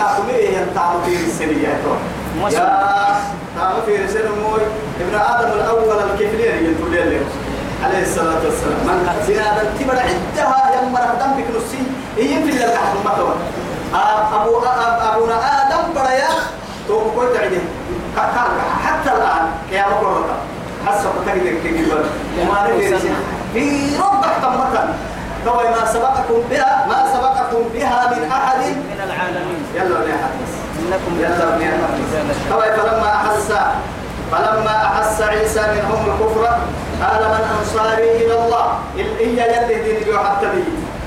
كاكمي ينتعم في السرية يا تعم في رسالة موي ابن آدم الأول الكفلين ينتولي له عليه الصلاة والسلام من زيادة تبر عدها يوم رهدم بك نسي هي في اللي تحت المطوى أبو أبونا آدم بريا تو كنت عدي حتى الآن يا مقرطة حسب تقدر تقول وما ندري في ربك تمتا تو ما سبقكم بها ما سبقكم بها من أحد من العالمين. يلا إنكم يلا تو فلما أحس فلما أحس عيسى منهم الكفر قال من أنصاري إلى الله؟ إلا يلي دين حتى به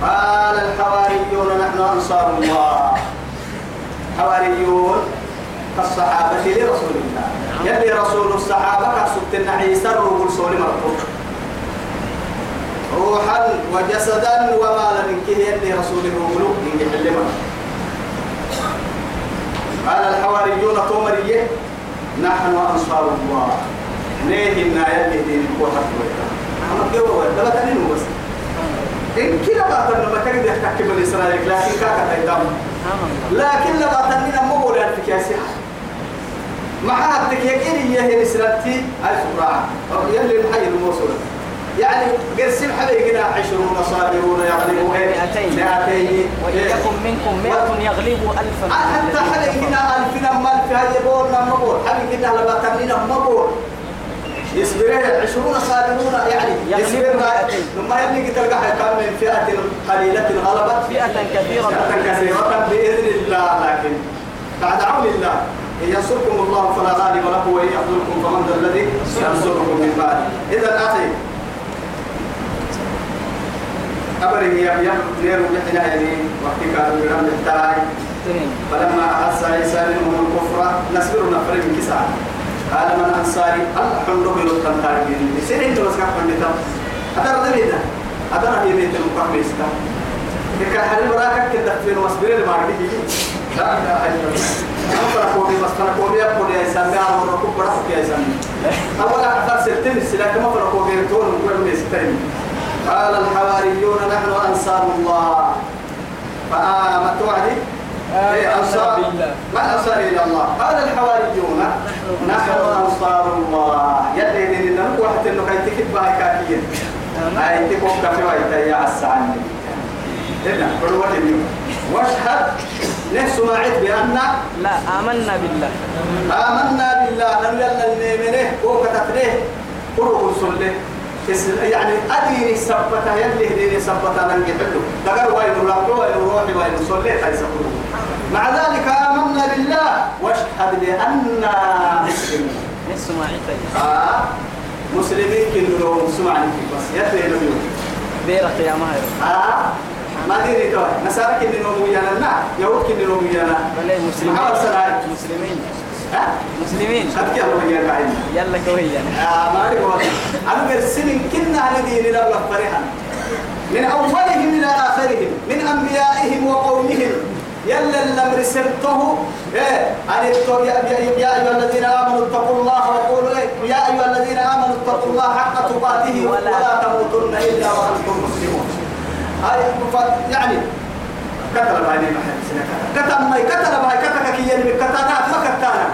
قال الحواريون نحن أنصار الله. حواريون كالصحابة لرسول الله. يلي رسول الصحابة كسبت عيسى الرسول سولي مرتب روحا وجسدا ومالا. منك يلي رسول الرسول إن يحلمنا قال الحواريون تومريه نحن أنصار الله. ليه إن يلي دين القوة أما كيف ده بتنين بس. إن كلا باتن ما تجد يحكي بالإسرائيل لكن كاكا تيدام لكن لا باتن مو بقول في كاسي ما حد يقين هي الإسرائيل أي سبحان يلي الحي الموصول. يعني قرسم حبي كده عشرون صابرون يغلبوا مئتين. مئتين. وإن يكن منكم مئة يغلبوا ألفا. من حتى حبي. كده ألفنا مال في هذه بول لما بول حبي كده لما تمنينا مبول. يصبرون عشرون صابرون يعني مئتين. لما يبني تلقى كم من فئة قليلة غلبت. فئة كثيرة فئة كثيرة بإذن الله. لكن بعد عون الله إن ينصركم الله فلا غالب له وإن يخذلكم فمن ذا الذي ينصركم من بعد إذا أخي أبره يا يا نير بحنا يعني وقت كانوا يرام التراي تنين. فلما أحس عيسى منهم الكفر نسبر نفر من كسان قال من أنصاري الله حمده يلطن تارجين سير أنت بس كم بنتا أدر ذبيدا أدر هي بيت المقام يستا كك حريم راك كده في المصبر اللي ما عندي لا لا أنا كوبي بس فرا كوبي أقول يا إنسان يا أمر ركوب برا يا إنسان أولا أكثر سرتين السلاح ما فرا كوبي تون وكل قال الحواريون نحن أنصار الله. فآمنت وعدي إيه أنصار. ما أنصار إلى الله. قال الحواريون نحن أنصار. الله. يلي دين إنه واحد إنه كي تكتب هاي كاكية هاي تكون كافي وهي يا السعني هنا قلوا اليوم واشهد نفس ما عد بأن لا آمنا بالله. آمنا بالله. لم النيمنه. وكتفنه قرؤ سلة. يعني أديني سبتا يلي ديني سبتا ننجحله دقر وين ربو وين روحي وين صليت هاي سبتا مع ذلك آمنا بالله واشهد بأننا عيسى آه مسلمين كنوا سمعني بس يتلي اليوم بيرك يا ماهر آه ما ديني توي. نسارك كنوا ويانا نا. يهود كنوا ويانا بل مسلمين. مسلمين. ها مسلمين أذكر الله وياك عيني يلا كويا آه ما أعرف والله. أنا برسل كنا على دين الله فرحا. من أولهم إلى آخرهم من أنبيائهم وقومهم. يلا اللي رسلته أن يتقوا- يا يا- يا أيها الذين آمنوا اتقوا الله وقولوا إيه يا أيها الذين آمنوا اتقوا الله حق تقاته ولا تموتن إلا وأنتم مسلمون. يعني كتب هاي المحل سنة. كتب كتب ما كتب هاي كتب كي يعني كتبات ما كتانا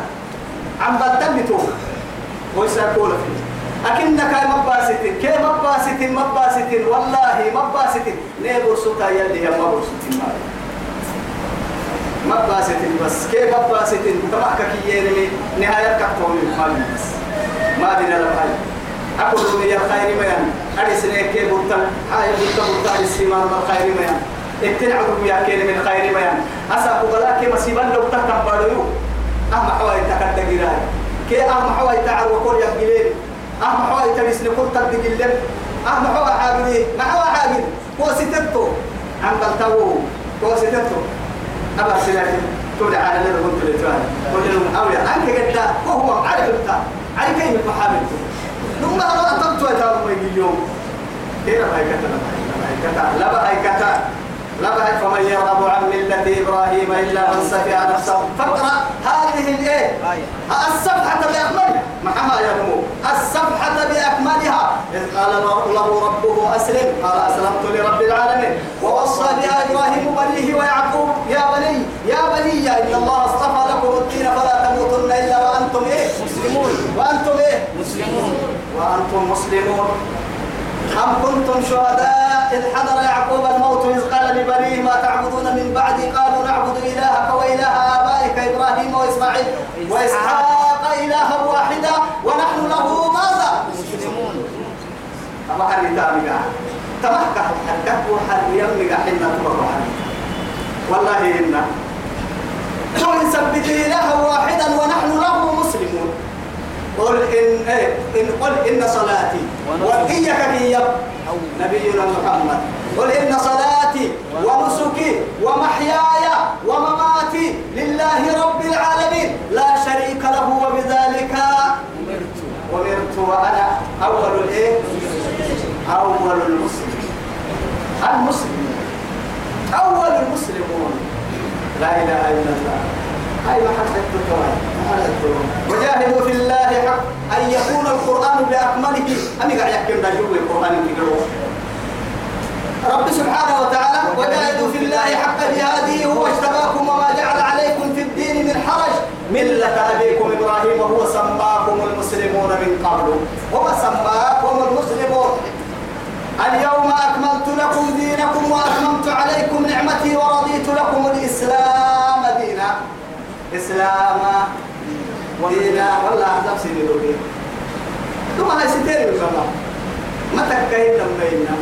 عم بتنبتوا ويسأقول فيه أكنك مباستين كي مباستين مباستين والله مباستين نيبور سوتا يلي مبور ستين مباستين بس كي مباستين تبعك كي يعني نهاية كتوم المال بس. ما دينا لبعي أقول لي يا خير ميان. أري سنة كي بطل هاي بطل بطل السيمان بالخير ميان. اتنعوا يا كي من خير ميان أسا بغلا كي مسيبان لو تهتم باريو أهم حوالي تكاد جيران كي أهم حوالي تعر وكل يقلين أهم حوالي تبسن كل تبدي جلن أهم حوالي حاجني ما حوالي حاجن هو ستتو عم بلتو هو ستتو أبا سلاكي تقول على له تعالى قلت له أويا أنك قد وهو عارف أنت. عارف كيف محاملته لما أنا أطلت يجي اليوم. كيف هاي كتا لا بهاي بهاي فمن يرغب عن ملة إبراهيم إلا من سفه نفسه. فاقرأ هذه الإية. آية. الصفحة بأكملها. محما ينمو الصفحة بأكملها. إذ قال له ربه أسلم. قال أسلمت لرب العالمين. ووصى بها إبراهيم بنيه ويعقوب. يا بني يا بني إن الله اصطفى لكم الدين فلا تموتن إلا وأنتم إيه؟ مسلمون. وأنتم إيه؟ مسلمون. وأنتم مسلمون. أم كنتم شهداء؟ إذ حضر يعقوب الموت إذ قال لبنيه ما تعبدون من بعدي؟ قالوا نعبد إلهك وإله آبائك إبراهيم وإسماعيل وإسحاق إلها واحدا ونحن له ماذا؟ مسلمون. أما حري تامي تمحك حكك وحري يمي حنا تبقى والله إنا قل ثبت إلها واحدا ونحن له مسلمون قل إن إيه إن قل إن صلاتي. وإياك هي نبينا محمد. قل إن صلاتي ونسكي ومحياي ومماتي لله رب العالمين. لا شريك له وبذلك أمرت. أمرت وأنا أول الإيه؟ أول المسلمين. المسلمين أول المسلمون. لا إله إلا الله. وجاهدوا في الله حق أن يكون القرآن بأكمله. أمي قاعد يحكي من جوا القرآن يقرأه. رب سبحانه وتعالى وجاهدوا في الله حق جهاده هو اجتباكم وما جعل عليكم في الدين من حرج. ملة أبيكم إبراهيم وهو سماكم المسلمون من قبل. هو سماكم المسلمون. اليوم أكملت لكم دينكم وأتممت عليكم نعمتي ورضيت لكم الإسلام. إسلام. دينا والله أحزاب سيدي دوكي ثم هاي ستيري بالله ما تكاين لما ينا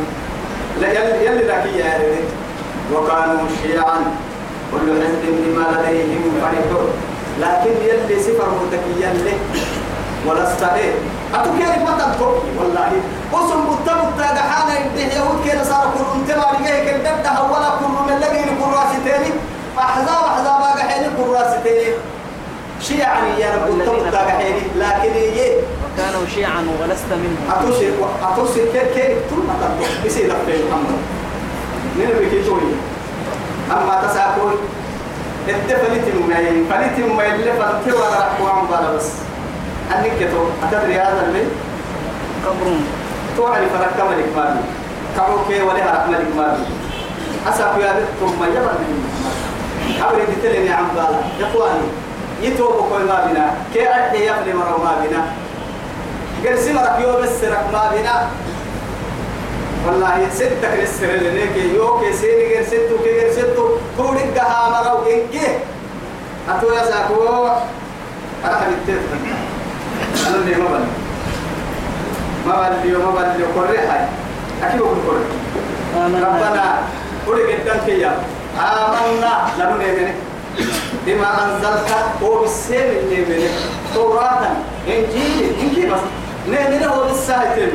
لا يلي يلي ذكي يا ريت وكانوا شيعا. كل حزب بما لديهم فرحون. لكن يلي سفر متكيا له ولست إيه أتو كيف ما تبكي والله. قسم بطا بطا دحانا يديه يهود كيف صار كل انتما لقيه كدبتها ولا كل من لقيه كل راسي تاني. أحزاب أحزاب راسي تاني شيعا يا رب بطا أحياني لكن إيه؟ وكانوا شيعا ولست منهم. أتوسي أتوسي كيف كيف ثم تبكي بسيطة في محمد. نين بكي تولي أما تساكل إنت فلتم ما فلتم ما اللي فلتم ولا رحوان بلا بس. أنك تو أتدري هذا البيت؟ قبر توعد فرق ملك مالي. كعوكي ولها ملك مالي. أساق يا بنت ثم يبر من أبري دتلني عن بالا. إخواني يتوبوا كل ما بنا. كي أحيي يفلي مرة ما بنا. قال سمرك يوم السرك ما بنا. والله ستة كريستر اللي نيجي يوكي سيني غير ستو كي غير ستو. تولد جها مرة وإنكي. أتو يا ساكو. أنا حبيت أنا اللي ما بني ما بلي وما بلي وكره هاي أكيد كره ربنا قل قدام كيا. آمنا لنو نيمني بما أنزلت هو بالسيم النيمني توراة إنجيل إنجيل بس. نيمني هو بالساهتين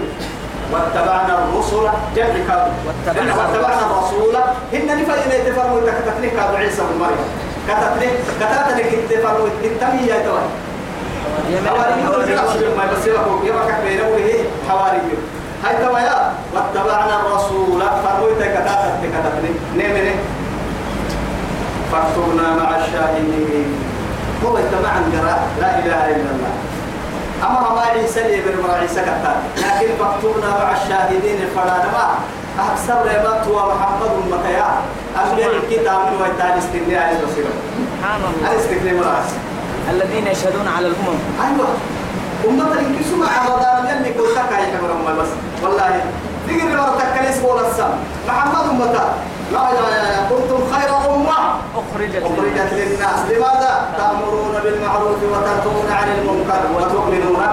واتبعنا الرسل. جمع كادو واتبعنا الرسول. هن نفا إلى تفرموا تكتفني كادو عيسى بن مريم. كتفني كتفني تفرموا التمي يا توي حواري ما بس يبقى يبقى بينه وهي حواري هاي توايا واتبعنا الرسول. فرموا تكتفني كتفني نيمني فاكتبنا مع الشاهدين. هو اتبعنا قراء لا إله إلا الله. أما ما عيسى لي بن عيسى كتاب. لكن فاكتبنا مع الشاهدين فلا نما أكثر ربط ومحمد متيا أمير الكتاب من ويتان استثناء على البصيرة. سبحان الله. مرأس. الذين يشهدون على الأمم. أيوة. أمة الكسوم على رمضان يلي كنت كاي حمر بس. والله تجري مرتك كنيس ولا السم محمد أمتا لا لا لا كنتم خير أمة أخرجت للناس. لماذا؟ تأمرون بالمعروف وتنهون عن المنكر وتؤمنون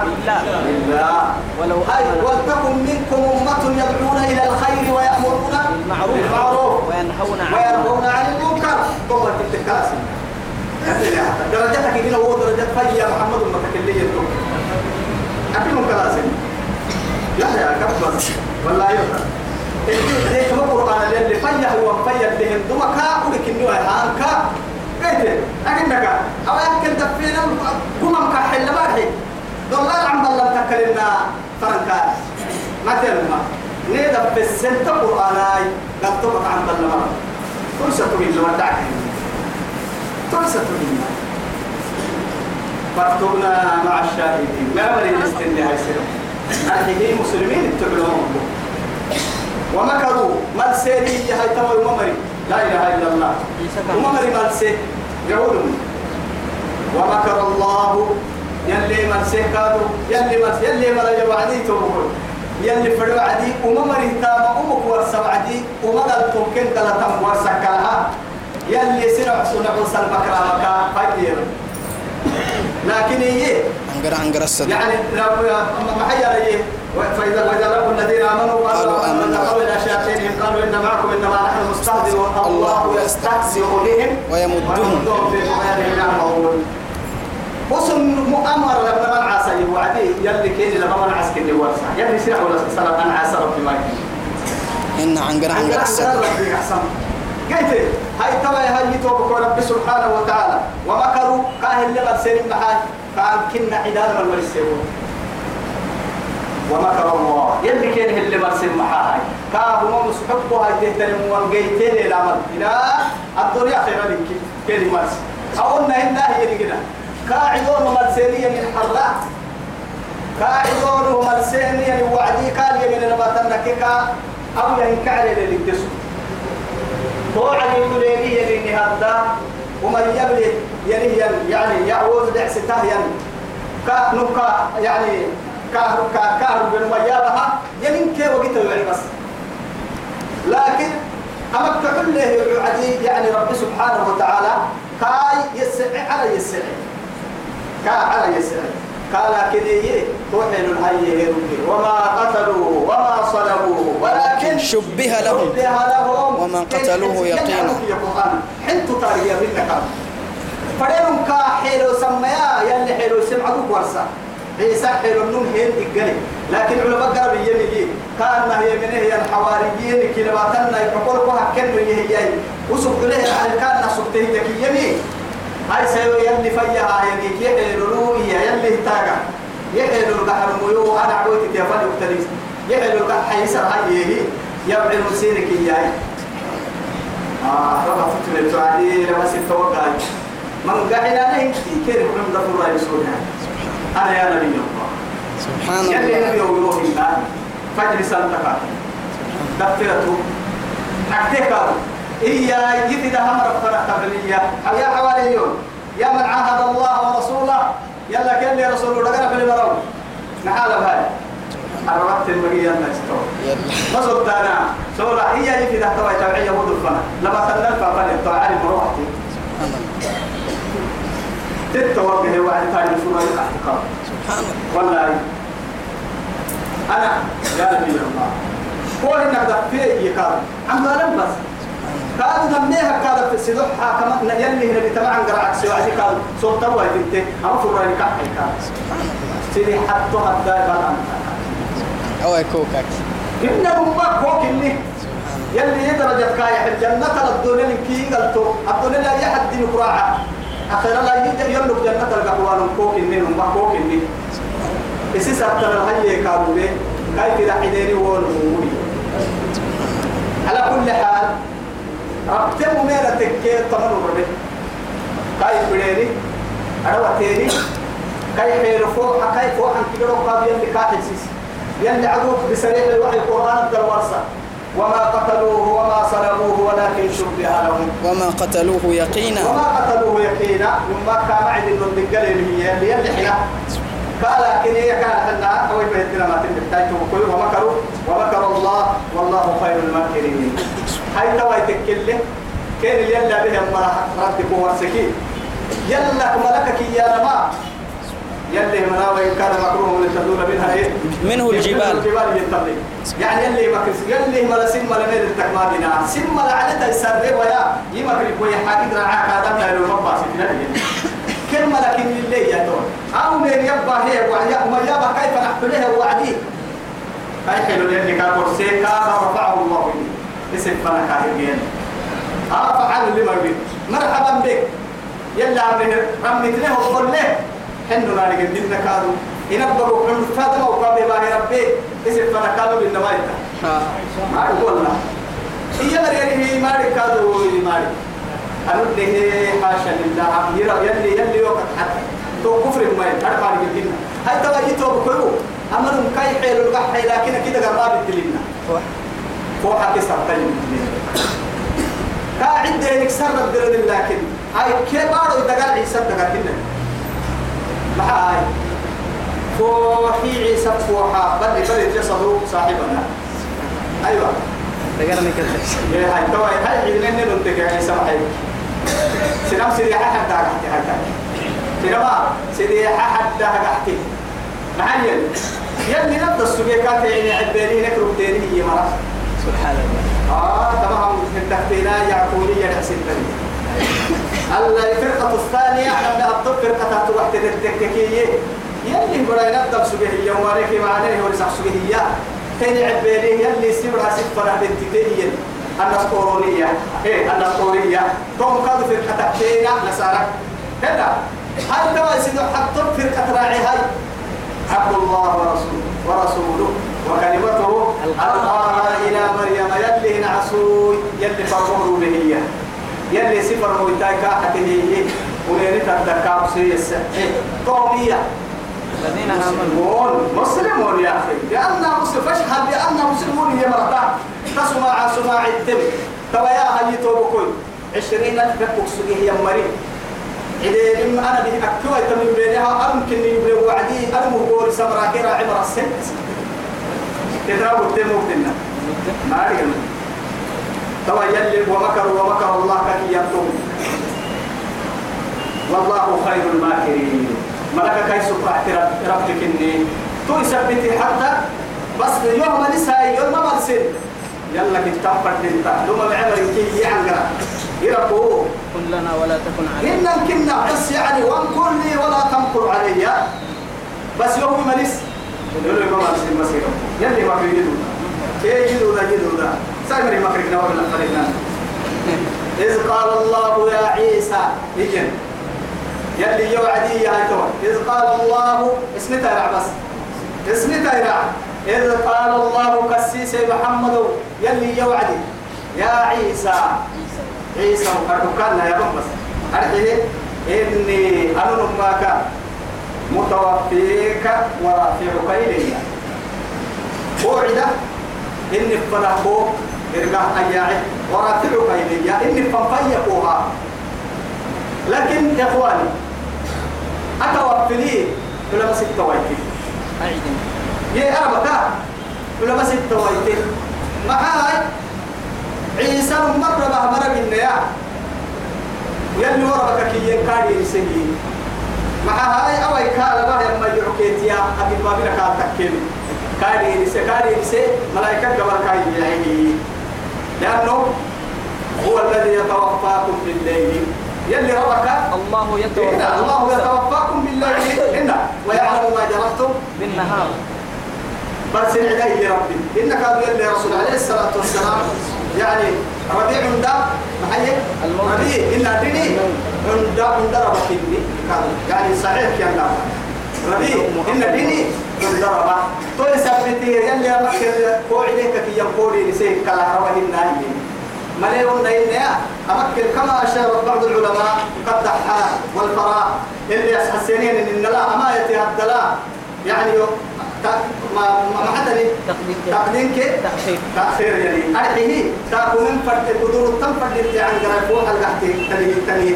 بالله؟ ولو أي ولتكن منكم أمة يدعون إلى الخير ويأمرون بالمعروف بالمعروف وينهون عن وينهون عن المنكر. قوة التكاسي درجتك هنا هو درجة فيا محمد المتكلم يدعو أكيد كلاسي لا يا كبس والله يوسف ليك ما قرآن اللي فيا هو فيا بهم دوما كا ولك إنه هان كا إيه أكنك أو يمكن تفينا قمم كحل بارحي والله عم بالله تكلمنا فرنكا ما تلما نيدا السنة قرآناي قلتوك عن بالله مرة فرصة من لما تعكي فرصة من فاكتبنا مع الشاهدين ما بني الاستنى هاي سنة أهلي مسلمين اتبعوهم ومكروا. مال سيري هاي تمر وممري. لا إله إلا الله. وممري مال سي يقولون. ومكر الله. يلي من سيكادو يلي من يلي من يوعدي تقول يلي فرد عدي. وما مريتا ما أمك ورسا عدي. وما قال تمكن قال تم ورسا كلها يلي سنع سنع وصل مكرا مكا لكن هي عنقر عنقر الصدق يعني لو ما حيا فإذا وإذا لقوا الذين آمنوا قالوا آمنا. قالوا إلى شياطينهم قالوا إن معكم إنما نحن مستهزئون. الله يستهزئ بهم ويمدهم. في طغيانهم يعمهون وسن مؤمر لما من عسى وعدي يلي كيني لما من عسى كيني ورسا يلي سيح ولا سنة أنا عسى ربي ما إن عنقر عنقر أحسن. قلت هاي تبا هاي توبك رب سبحانه وتعالى. ومكروا كاهل اللي سيرين محال كان كنا عدال من ولسيبون ومكر الله. يلي كان اللي مرسل محاها كاب ما مسحبه هاي تهتم وانجيتين العمل إلى الدنيا خير لك. كان مرس أقولنا هنا هي كده كاعدون مرسليا من حراء. كاعدون مرسليا وعدي. قال يمين نباتنا كيكا أو ينكعل للدسو توعد يقولي يلي هذا ومن يبلي يلي يعني يعوذ دعس تهيا كنكا يعني كهر كهر بن ويابها يمين كي وقت يعني بس. لكن أما كل له يعني رب سبحانه وتعالى كاي يسعي على يسعي. كا على يسعي. قال كذي توحل الهي وما قتلوا وما صلبوا ولكن شبه لهم. شبه لهم. وما قتلوه يقينا. حنت تاريخ منك فديرهم كا حيلو سميا يلي حيلو سمعتك ورسا. حيلو النوم هين تقلي. لكن علماء قرب يمي كان هي من هي الحواريين كي نباتنا يقول بها كنو هي هي وسب له على كان سبته يكي يمي هاي سيو يلي فيها يلي كي حيلو يلي تاغا يحيلو القحر ميو. أنا عويت تيفاني وكتليس يحيلو القحر حيسر هاي هي يبعي المسيرك إياي آه ربا فتر التعدي لما ستوقع من قاعدة نهي كيف من دفر الله يسوعها أنا يا نبي الله. سبحان يلي الله. نبي ويروح الله. فجر سلطك دفترته حكتك إيا يفيد هم ربنا قبلية يا حواليون يا من عاهد الله ورسوله. يلا كان لي رسول الله في المرو نحال بهاي. المجيء الناس يلا. ما صدت أنا. سورة هي يفيد تبع توعية ودل فنا لما سنن فقال التوعي مروحتي سبحان الله تتوجه وعد ثاني سورة الاحتقار والله أنا يا نبي الله هو إنك دفيه يقال عم ظالم بس. كانوا دميها كذا في السلوحة كما يلي هنا بتبع عن قرعك سوى عزي قال صوت توا يدنت أما فراني كحي كان سيدي حتى حتى يبان أو يكوكك. إنهم ما كوك اللي. يلي يدرجة كايح الجنة الدنيا اللي كي قلتو. الدنيا لا يحد مقراعة أخيرا لا يجي يملك جنة القحوان كوك اللي هم كوك اللي إسيس أبتر الهي كانوا به كيف رحيديني والمولي على كل حال ربتم ميرا تكي تمنو ربي. كيف بديني أنا وتيني كيف يرفوع كيف وحن كيلو قاب يلي كاحل سيس. يلي عدوك بسريع الوحي القرآن الدروارسة وما قتلوه وما صلبوه ولكن شبه لهم وما قتلوه يقينا. وما قتلوه يقينا. مما كان انه الدقل اللي هي اللي اللي حنا قال لكن هي كانت انها أو يبهدنا ما تنتهي وكل ومكروا. ومكر الله. والله خير الماكرين. هاي توا يتكل كان اللي يلا بهم ربك ورسكين يلا ملكك يا رما يلي منا وإن كان مكروه لتدور منها إيه؟ منه الجبال. الجبال يتطلق يعني يلي مكرس يلي ملا سم ملا ميل التكمادنا سم ملا على تيسر ويا. يمكرك ويا حاجة رعاك آدم لا يلو مبا سفنا كلمة لكن اللي يا دول أو من يبا هي وعيا ما يبا كيف نحملها وعدي؟ هاي حلو يلي كان كرسي كان رفعه الله اسم فانا كاهر آه فعل اللي ما بيه مرحبا بك. يلا عمي رميتناه وقول له. حنو ناري قدنا كادو ينبغوا من فاطمة وقابل الله ربي اسم فانا كادو بالنما يتا ما يقول لا هي مريم هي ماري كادو ماري. أنا ده حاشا لله يرى يلي يلي وقت حتى تو كفر ما يتعرف على قدنا هاي توا يتو بكرو. أمرهم كاي حيل القحي لكن كده قراب الدلنا فوق كسر طيب قاعد ده يكسر الدرد لكن هاي كبار يدقال عيسى دقال كنا ما هاي فوحي عيسى فوحا. بل بل جسده صاحبنا. أيوة. تقرني كذا. يا هاي توا هاي عيدنا ننتج عيسى محي سلام سيدي حد دقال حتى. سلام سيدي حد دقال معين يلي نبدا السبيكات يعني عبالي نكرب تاني هي مرة. سبحان الله. آه تمام التكتينا يعقولية نحسن تاني الفرقة الثانية أن أبطل فرقة توحد التكتيكية يلي برا نبدا سبيهية وماريكي معناه ورسح سبيهية تاني عبالي يلي سبرها سفرة بنتيجية النسطورونية إيه النسطورية توم كادو فرقة تكتينا نسارك هذا هاي توا يسيدو حطب فرقة راعي؟ هاي عبد الله ورسوله ورسوله. وكلمته ألقاها إلى مريم يلي نعسوي يلي فرموه به يلي سفر مويتاي كاحته هي ولين تدكاو سيس قومية. الذين مسلمون مسلمون يا أخي. لأننا مسلم فاشهد بأننا مسلمون هي مرتاح. تسمع سماع التم توايا هاي توبكوي عشرين ألف بكوك سجيه يا مريم إذا لم أنا به أكوى تمن بينها أمكن يبلي وعدي أنا مقول سمرا كرا عمر السنة تدرى التم وقتنا توا يلي ومكروا ومكر الله كي يبتم والله خير الماكرين. ملك كي سبحت ربك إني. تو يثبتي حتى بس يوم نساء يوم ما مرسل. يلا كتاب فردين تا لما بعمر كي يعنقر يربوه كن لنا ولا تكن علينا. إن كنا بس يعني وانكر لي ولا تمكر علي. بس يوم مليس يقول لي ما مرسل مسيره يلي ما في يدو كي يدو ذا ما كرقنا ولا فرقنا إذ قال الله يا عيسى يجن يلي يوعدي يا هيتو إذ قال الله اسمي تيرع بس. اسمي تيرع إذ قال الله كسيس محمد يلي يوعدي يا عيسى. عيسى وكان يا بس. أرحيه. إني أنا نماك متوفيك ورافعك إلي. وعد إني فنحبوك إرجع أياعي ورافعك إلي إني فنفيقوها لكن يا إخواني أتوفلي ولا بس أعيدنا يا أربعة ولا بس التويتي معاي عيسى مرة بها مرة بالنيا يلي وربك كي ينكاري يسجي مع هاي أوي كالا بها يما يعكيتيا أبي ما بنا كال تكيل كاري يسي كاري يسي ملايكة قبل كاي يعيني. لأنه هو الذي يتوفاكم بالليل. يلي ربك الله يتوفى إن الله يتوفاكم بالليل. إن. ويعلم ما جرحتم بالنهار. بس العدي ربي إنك قالوا يلي رسول عليه الصلاة والسلام يعني ربيع دا محيي. ربيع. إلا ديني عند عند ربك يعني صحيح كان لا. ربيع. إن ديني عند ربك تو يثبتي يلي ربك قوعدك كي يقولي لسيك كلا رواه النهي مليون نينيا أمكن كما أشار بعض العلماء قد دحا والفراء اللي يحسنين إن لا أما يتهدلا يعني ما ما حدني تقديم. كي تأخير تأخير يعني. أرحيه. تاكو من فرد قدور تم فرد اللي عن قرأ فوق القحتي تليه تليه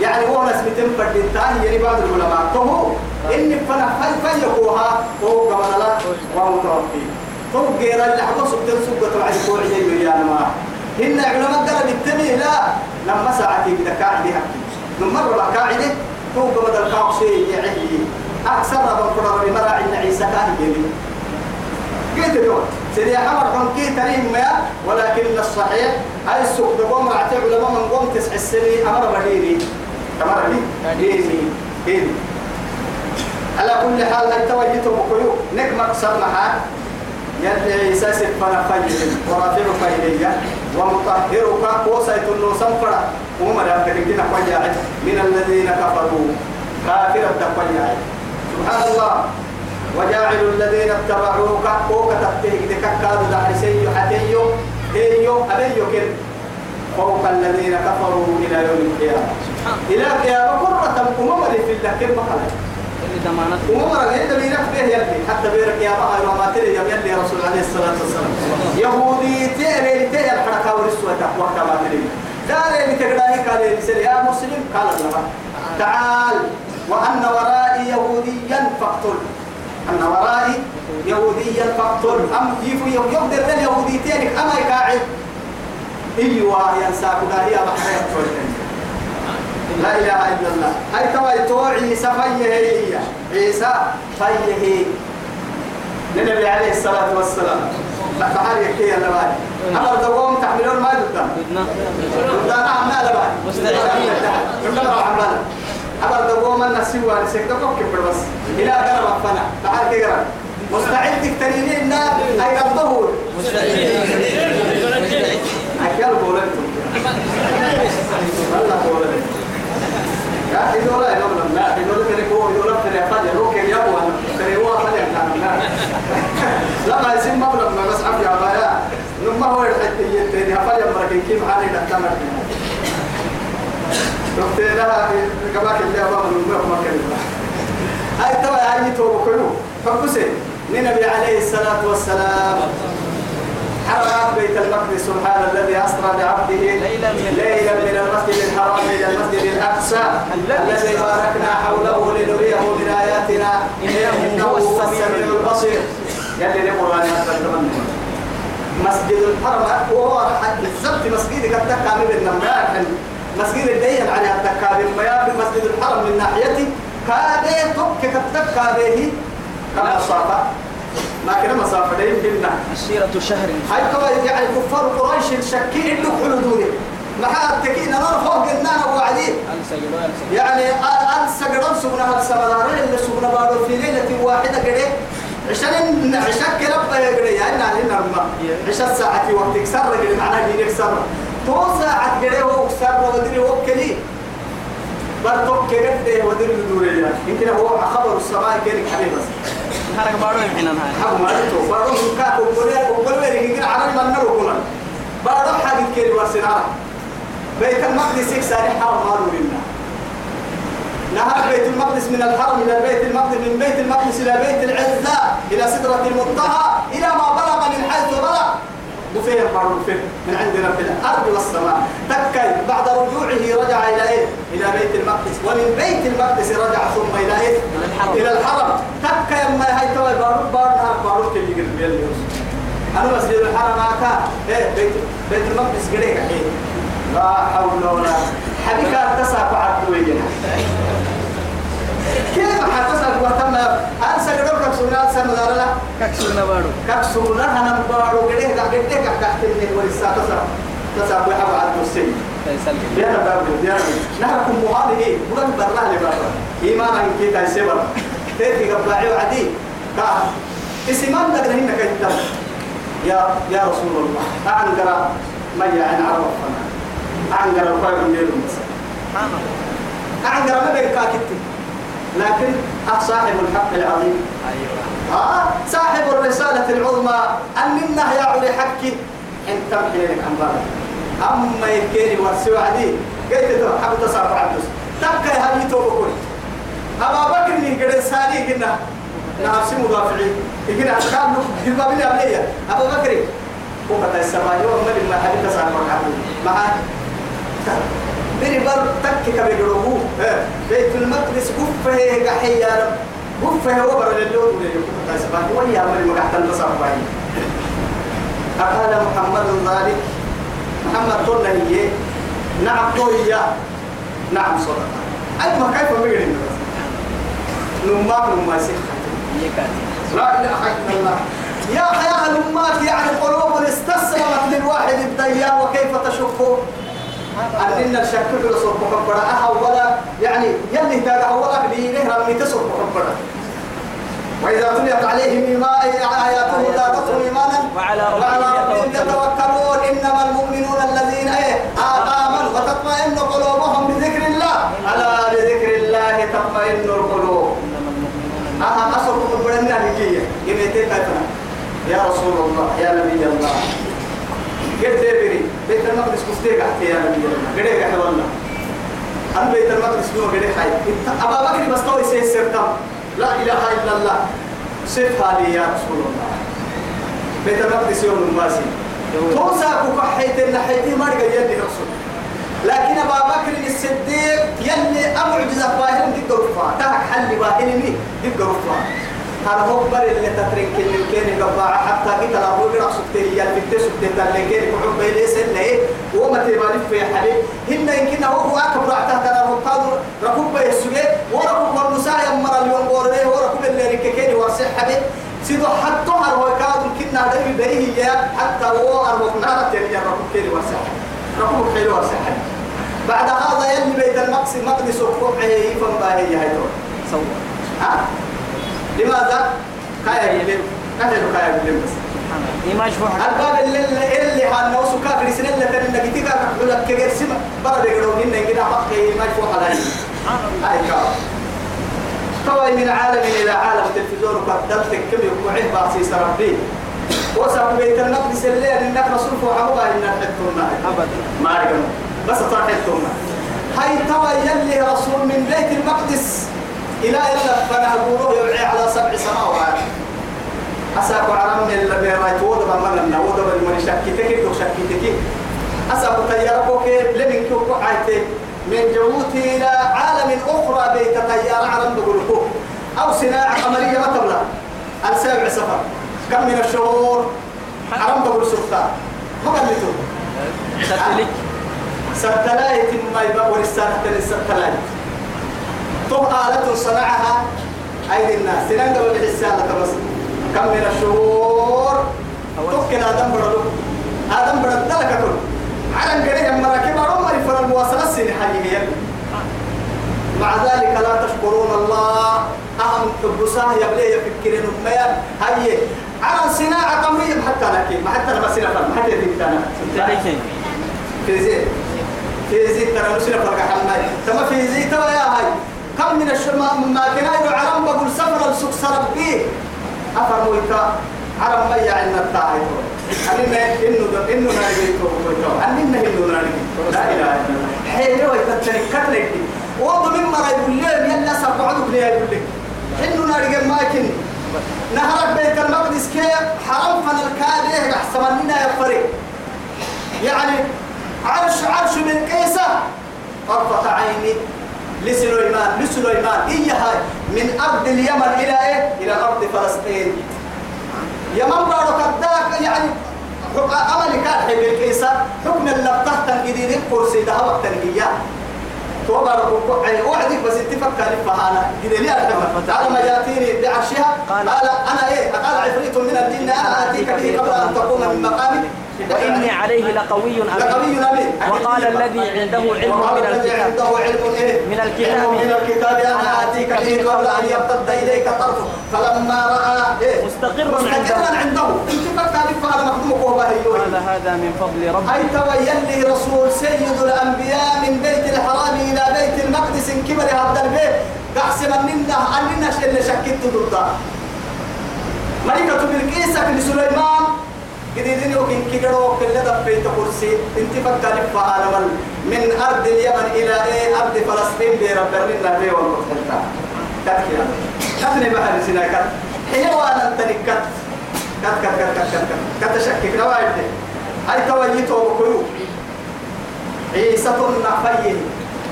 يعني هو ناس بتم فرد الثاني يعني بعض العلماء. تو إن فنا فن فن يقوها هو كمان لا وهو متوفي تو غير اللي حبوا سبتن سبت وعد عجل يعني ما. إن علماء قال بالتمي لا لما ساعتي كده قاعدة حكي من مرة قاعدة تو كمان القاعدة يعني أكثر من فرد مرة عند عيسى كان يجي كيف تقول سيدي حمر حن كي تريم ما؟ ولكن الصحيح هاي السوق دقوم رعتي علماء من قوم تسع السنين أمر بديني ديني ديني على كل حال هاي توجهته بكيو نك مقصد معها يلي سفنا فجر ورافعك إلي. ومطهرك. النوسم فرع وما لا تكتنا فجاعت من الذين كفروا. كافر الدفجاعت سبحان الله. وجاعل الذين اتبعوك. فوق تحتيه كادوا دعي سيو حتيو هيو أبيو كن. فوق الذين كفروا إلى يوم القيامة. إلى القيامة قرة أمم في الله مقالة اللي ضمانته أمم رجعت بينك به يلي حتى بيرك يا بقى وما تري يا يلي رسول عليه الصلاة والسلام. يهودي تيري تيري الحركة ورسوة وقت ما تري. دار بتقرأي قال لي يا مسلم قال الله. تعال وأن ورائي يهوديا فاقتل. أن ورائي يهوديا فاقتل. أم يفو يقدر اليهوديتين أما يقاعد. إيوا ينساك هي بحرية لا إله إلا الله. هاي توا تو عيسى فيه هي. عيسى فيه النبي عليه الصلاة والسلام. بحر يحكي أنا بعد أمر دوام تحملون ما بدنا لا نعم لا بعد مستعدين. عندنا عملنا أمر دوام الناس سوى سكتة كبر بس إلى قرب فنا. بحر كي مستعد تكترينين أي الظهور مستعدين أكل بولنتم والله بولنتم يا إدولا إدولا لا إدولا تريكو إدولا تريكو يروك يابو تريكو أخذ يمكن لا ما يسمى مبلغ ما بس عفيا بايا نما هو الحتة ينتهي هفا يمرك كيف حالي نحتمل رحت لها كباك اللي أبا من المرق مكان هاي توا هاي توبو كله فكسي النبي عليه الصلاة والسلام حرم بيت المقدس سبحان الذي أسرى بعبده. ليلا من- من المسجد الحرام إلى المسجد الأقصى. الذي باركنا حوله لنريه من آياتنا. إنه هو السميع البصير. يلي القرآن مسجد الحرم هو بالضبط مسجد قد تكامل النمار مسجد الدين على التكامل ما يابي مسجد الحرم من ناحيتي كادي تك قد تكامله كما صافا ما كنا مسافة بينا مسيرة شهر. هاي كوا يعني كفار قريش الشكي اللي حلودوني ما تكين أنا فوق قلنا وعدي يعني السجران سبنا السبدارين اللي سبنا بارو في ليلة واحدة كده عشان عشان كلام يقري يعني نحن نرمى عشان ساعة وقت كسر كده معناه دين كسر. تو ساعة كده هو كسر ودري هو كلي برضو كده ودري دوري يمكن هو خبر السماء كده حبيب حركة بارو يمحنا هاي حق ما أنتو بارو كاكو بولي وبولي يمكن عربي من نرو كلنا بارو حاجة كده ورسنا. بيت المقدس يكسر حرم مالو لله نهر بيت المقدس من الحرم إلى بيت المقدس من بيت المقدس إلى بيت العزة إلى سدرة المنتهى إلى ما بلغ بفيه بارو بفيه من عند رب الأرض والسماء. تكي بعد رجوعه رجع إلى إيه؟ إلى بيت المقدس. ومن بيت المقدس رجع ثم إلى إيه؟ إلى الحرم. إلى الحرم. تكي يما هاي توي بارو بارو نهر بارو كي يقرب يلي أنا مسجد الحرم هكا إيه بيت بيت المقدس قريك إيه. لا حول ولا حبيك أتسع بعد ويجنا كيف حتسأل وتم أنسى قدر كبسونا أنسى مدارنا كاكسونا بارو. كبسونا هنم بارو. قريه قاعد قريه قاعد تحت الليل ولسا تسع تسع بحب على الكرسي فيسلم يا باب يا نهركم مهاله بلن برا لبرا إيمانا إنك تايسبر تيجي قبل وعدي كا إسمان لك هنا كيتم يا يا رسول الله. أعنقر ما يعني عرفنا أعنقر الخير من دير سبحان الله. أعنقر ما بين كاكتي لكن صاحب الحق العظيم. أيوة. آه صاحب الرسالة العظمى. أن النهي على حكي إن تمحي لك عن بارك أما يكيني ورسوا عدي قلت له حب تصرف عبدس تبقى هل يتوبكون أبا بكر من قد سالي قلنا نفسي مدافعين يقول أشكال نك جلبا بلي أبلية أبا بكر وقت السماء يوم ملي ما حد تصرف عبدس معاه بني بر تك كبيروه بيت المقدس كفه قحي يا رب. كفه وبر للون كفه سبحان ويا من ما قحت التصرف أقال محمد ذلك. محمد قلنا هي. نعم قوية نعم صدقة. أي ما كيف بيقول نماك نما سيخ يكاتي لا إله إلا الله. يا حياة الأمات يعني قلوب استسلمت للواحد الديان وكيف تشكوا أننا الشك في رسول محبرة أها ولا يعني يلي تاقع ولا بينه رمي تسر محبرة وإذا تليت عليهم إيمان آياته زادتهم إيمانا. وعلى ربهم يتوكلون. إنما المؤمنون الذين إيه آمنوا. وتطمئن قلوبهم بذكر الله. ألا بذكر الله تطمئن القلوب. أها أصل يميتين كيفنا يا رسول الله يا نبي الله. قلت بري بيت المقدس كفتيك أحكي يا نبي الله قريك أحكي والله. أنا بيت المقدس نور قريك حي. أبا بكر بس توي سيسر كم لا إله إلا الله. صفها لي يا رسول الله. بيت المقدس يوم الماسي توسع كحيت النحيتي ما رجع يدي رسول. لكن أبا بكر الصديق يلي أمعجزة باهن دي قرفة تهك حل باهن دي قرفة هل هو بر اللي تترك اللي كان قبعة حتى قلت له هو بيرق سكتي يلي في سكتي اللي كان كحب ليس اللي إيه وما تبالي في حالي هن يمكن هو أكبر عتاه ترى ركض ركوب يسوع وركوب المسايا مرة اليوم قولي وركوب اللي رككني ورسح حبي سيدو حتى هو كاد كنا دايما بريه حتى هو أربع نارة يعني ركوب كني ورسح ركوب حلو ورسح بعد هذا يلي بيت المقدس المقدس وقوعه يفهم باهي هاي صور ها؟ لماذا؟ كايا يلم كايا كايا يلم بس إيمان شوف الباب اللي اللي اللي هانو سكا في سنة اللي كان نجتي كان يقول لك كجر سما برا بيقولوا إن كده حقي ما يفوح على سبحان الله هاي كا كواي من عالم إلى عالم تلفزيون وقدرت كم يقعد باسي ربي وسب بيت المقدس اللي إنك رسول فوحه إن حتمنا أبدا ما أعرف بس طرحتهما هاي توا يلي رسول من بيت المقدس إلى إلا فنهبوه يوعي على سبع سماوات. أساكو عرم من اللي بيرايت وضبا من وضبا من شكتك وشكتك أساكو تياركو كيف لمن كيف عايتي. من جبوتي إلى عالم أخرى بيت طيار عرم بقولكو. أو صناعة عملية ما تبلغ السابع سفر. كم من الشهور؟ عرم بقول سلطان. ما قلتوا ستلايت ما يبقى ورسالة الستلايت تو آلة صنعها أيدي الناس. تنقل بالرسالة بس. كم من الشهور؟ توكل آدم بردو آدم برد لك كل. على قريه مراكب عمر فر المواصلة السنة حقيقية مع ذلك لا تشكرون الله. أهم تبصاه يبلي يفكرين أميان هاي على صناعة قمرية حتى لك. ما حتى لما سنة ما حتى يديك ساتليك في زيت في زيت ترى نسنا فرق حماي تما في زيت ترى يا هاي. كم من الشماء ما كنا عرم بقول سفر السوق سرب فيه. أفر مويتا عرم ما يعلم التاعي أننا إنه إنه نارجيته مويتا. أننا إنه نارجي لا إله إلا الله. حيلة ويتتنك كتلك وضو مرة يقول لهم يلا سبعدك ليه يقول لك إنه نارجي ما يكني نهرك بيت المقدس كيف حرم فن الكاد أحسن مننا يا فريق يعني عرش عرش من كيسة طرفة عيني. لسليمان لسليمان. هي هاي؟ من أرض اليمن إلى إيه؟ إلى أرض فلسطين. يمن بارو كداك يعني أمل كان حي بالكيسة حكم اللي تحت جديد الكرسي ده وقت الهيا. توبر يعني وعدك بس اتفق فهانا. جديد لي على ما يأتيني بعرشها؟ قال. قال- أنا إيه؟ قال عفريت من الجن أنا آتيك به قبل أن تقوم من مقامك وإني عليه لقوي لقوي أمين. وقال الذي عنده علم من الكتاب. عنده علم إيه؟ من الكتاب. من الكتاب. أنا آتيك به قبل أن يرتد إليك طرفه فلما رأى إيه؟ مستقرا مستقرا عنده. فعل وهو قال هذا من فضل ربي. أي توين لي رسول سيد الأنبياء من بيت الحرام إلى بيت المقدس كبر هذا البيت. قحسم أننا أننا شكيت ضده ملكة بالكيسة لسليمان جديدين يوكين كيكرو كل دفيت كرسي انت فكر فعال من أرض اليمن إلى أرض فلسطين برب لنا في والمتحدة. كتكيا كتني بحر سناكت حيوانا تنكت كت كت كت كت كت كت كتشكك نواعد هاي تويتو وكيو عيسى نحفيه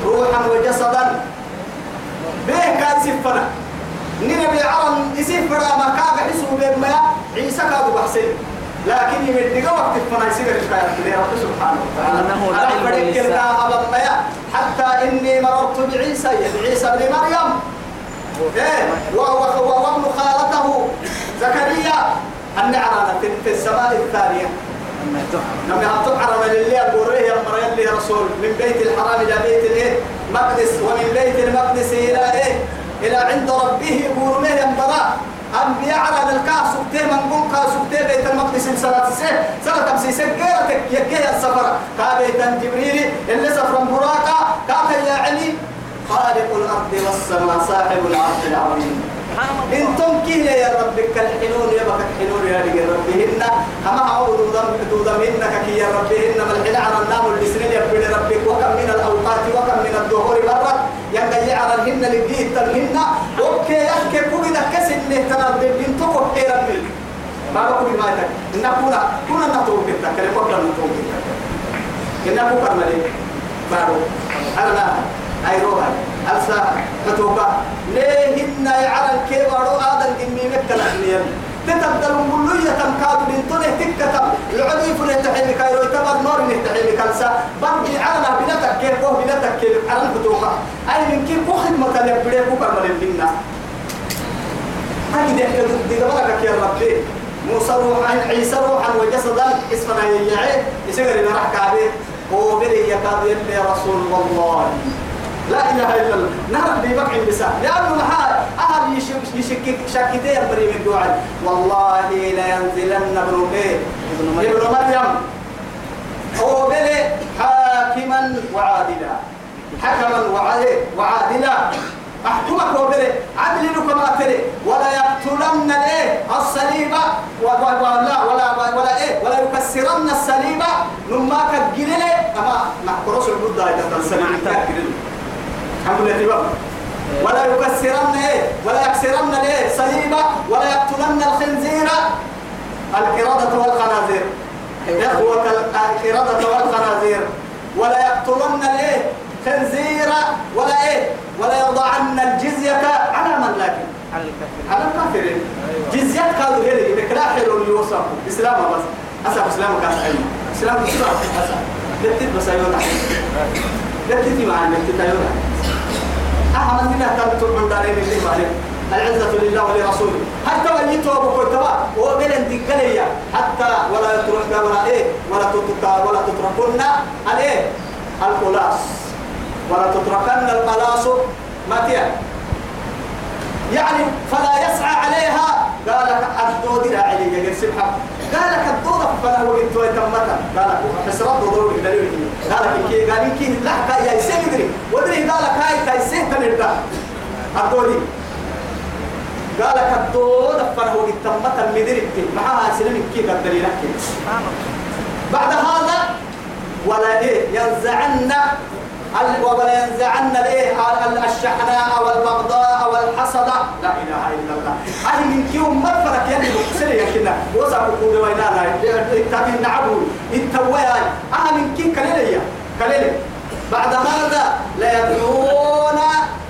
روحا وجسدا. به كان سفنا. نبي عرم يسفر ما كان حسوا بما عيسى كادوا بحسين. لكن يمد وقت الفنا يصير الكلام كده رب سبحانه وتعالى. أنا أبا ميا حتى إني مررت بعيسى بعيسى بن مريم. إيه وهو وابن خالته زكريا. النعرانة في- في السماء الثانية. لما تقعر من اللي أقوله يا مريم لي رسول. من بيت الحرام إلى بيت الإيه مقدس ومن بيت المقدس إلى إيه؟ إلى عند ربه يقول له ينبرا أنبياء على الكاس سكتي من قوم كاس سكتي بيت المقدس سنة سنة سنة تمسي سكيرتك يكي السفر. كابيت جبريل اللي سفر براقة كاتا يا علي خالق الأرض والسماء صاحب العرش العظيم. أنتم كيه يا ربك الحنون يا بك الحنون يا رجال ربهن اما دم دودمهن كي يا ربهن ما الحنا على النام السنين يا ابن ربك وكم من الأوقات وكم من الدهور مرت ينقل على الهن لقيت تنهن أوكي يحكي ده كسن ترى بنتو كوكي ربي ما بقول ما يتك. ان كنا كنا نتوب كده كده كنا نتوب كده ان كنا ملك بارو أنا أي روها ألسا فتوكا ليهن يعلن كي بارو آدم إني مكة لحنيا تتبدل ملوية كادو من تنه تكتب العدي فن يتحيي كايرو يتبر نور يتحيي كالسا. برجع على بنتك كيف هو بنتك كيف؟ على فتوكا أي من كيف خدمة يبدأ كوكا من ده دي قبلك يا ربي. موسى روحا عيسى روحا وجسدا اسمنا يعي. يسجل لنا راح كعبه هو بدي يكاد يلي رسول الله. لا إله إلا الله. نهر بقع بسا لأنه محال. أهل يشك يشكك شكتين بريم الدعاء والله لا ينزلن ابن ابن مريم. هو بدي حاكما وعادلا. حكما وعادلا. أحكمك وبره عدل كما تري ولا يقتلن الإيه؟ الصليب. ولا ولا ولا ولا إيه؟ ولا يكسرن الصليب. نما كجلل أما نحكروش البدة اذا كجلل الحمد لله ولا يكسرن إيه؟ ولا يكسرن الإيه؟ صليبا ولا يقتلن الخنزير. القردة والخنازير. إخوة القردة والخنازير. ولا يقتلن الإيه؟ خنزيرا ولا إيه؟ ولا يضعن الجزية على من لكن؟ على الكافرين. على الكافرين. جزية قالوا هذه بكلا حلو وصفوا إسلام بس أسا إسلام كان حلو إسلام إسلام أسا لتت بس أيوة. لتت مع لتت أيوة. أهم من تنتم من دارين اللي مالك العزة لله ولرسوله. حتى وليتوا أبو كتبا وقال انت حتى ولا يترك ولا إيه؟ ولا تترك ولا تتركن. الإيه القلاص ولا تتركن القلاص متى يعني فلا يسعى عليها. قال لك الدود لا علي سبحان قال لك الدود فلا هو انت تمتا. قال لك حسرات دور دليل قال لك كي قال لك لا يا سيدري ودري قال لك هاي تاي سهت نردا الدود قال لك الدود فلا هو تمتا مدري معها سلم كي قدري لك بعد هذا ولا إيه؟ ينزعن ولا ينزعن الإيه؟ الشحناء والبغضاء والحسد لا إله إلا الله. أهل من كيوم مغفرك يعني بكسر يا كنا وسع كود وينا لا تابين نعبو التويا أهل من كي كليليا كليلي. بعد هذا لا يدعون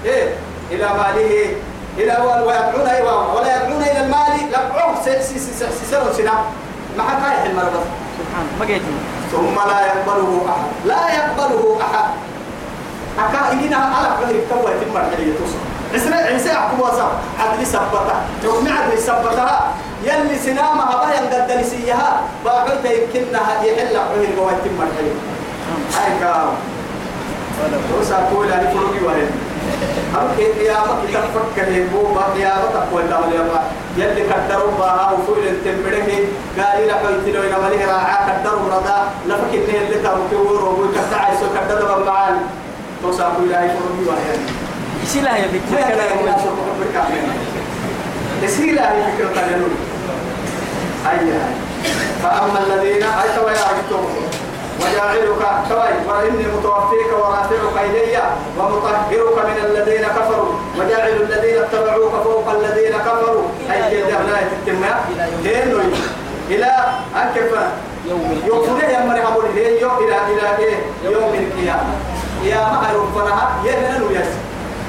إيه؟ إلى ماله. إلى ويدعون أيوه ولا يدعون إلى المال. لقعوه سيسرون سنا ما حكى يحل مرض سبحان ما جيت ثم لا يقبله أحد. لا يقبله أحد. أكا إننا على كل كوا يتم الحرية توصل عسنا عيسى أحكم وصف عدل سبتها يوم عدل سبتها يلي سنامها بها ينقد لسيها باقيت يمكنها يحل حويل جوا يتم الحرية هاي كام. وسا كل أنا فروقي وين أم قيامة تفكر ما قيامة تقول الله اليوم يلي قدروا بها وفول التمبره قال لا حويت له إلى مليه راعى قدروا رضا. لفك إنه اللي تابوا ورو وكتع يسوع قدروا بمعان. توسع كل أي فرمي بنت ما كان يقول شو بكرة يسير هاي فكرة تجنون أي فأما الذين أي توا يعرفتم وجاعلك توي وإني متوفيك ورافعك إلي ومطهرك من الذين كفروا وجاعل الذين اتبعوك فوق الذين كفروا أي جد لا تتم لأنه إلى أنكف يوم يوم أقول هي يوم إلى إلى إيه يوم القيامة يا ما يوفنها يدنا نويس